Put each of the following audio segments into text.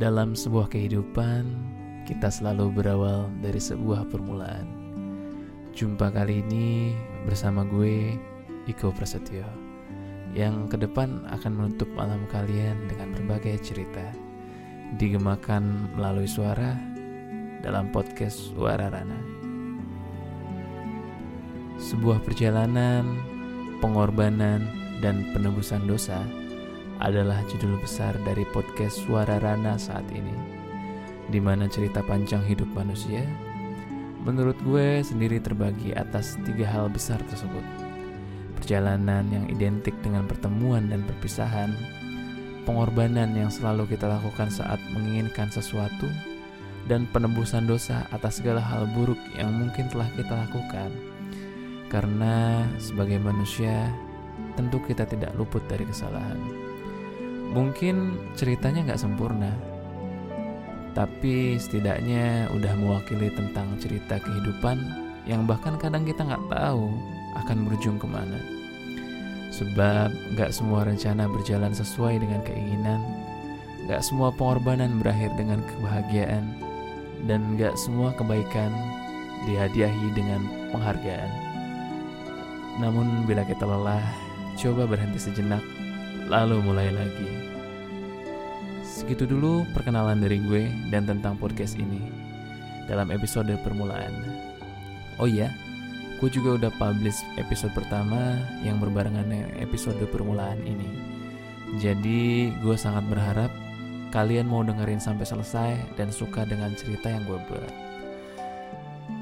Dalam sebuah kehidupan, kita selalu berawal dari sebuah permulaan. Jumpa kali ini bersama gue, Iko Prasetyo, yang ke depan akan menutup malam kalian dengan berbagai cerita, digemakan melalui suara dalam podcast Suara Rana. Sebuah perjalanan, pengorbanan, dan penebusan dosa adalah judul besar dari podcast Suara Rana saat ini, di mana cerita panjang hidup manusia, menurut gue sendiri terbagi atas tiga hal besar tersebut. Perjalanan yang identik dengan pertemuan dan perpisahan, pengorbanan yang selalu kita lakukan saat menginginkan sesuatu, dan penebusan dosa atas segala hal buruk yang mungkin telah kita lakukan. Karena sebagai manusia, tentu kita tidak luput dari kesalahan. Mungkin ceritanya nggak sempurna, tapi setidaknya udah mewakili tentang cerita kehidupan yang bahkan kadang kita nggak tahu akan berujung ke mana. Sebab nggak semua rencana berjalan sesuai dengan keinginan, nggak semua pengorbanan berakhir dengan kebahagiaan, dan nggak semua kebaikan dihadiahi dengan penghargaan. Namun bila kita lelah, coba berhenti sejenak lalu mulai lagi. Segitu dulu perkenalan dari gue dan tentang podcast ini dalam episode permulaan. Oh iya, gue juga udah publish episode pertama yang berbarengan dengan episode permulaan ini. Jadi gue sangat berharap kalian mau dengerin sampai selesai dan suka dengan cerita yang gue buat.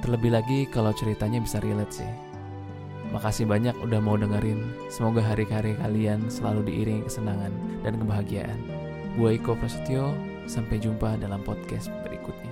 Terlebih lagi kalau ceritanya bisa relate sih. Makasih banyak udah mau dengerin. Semoga hari-hari kalian selalu diiringi kesenangan dan kebahagiaan. Gue Iko Prasetyo, sampai jumpa dalam podcast berikutnya.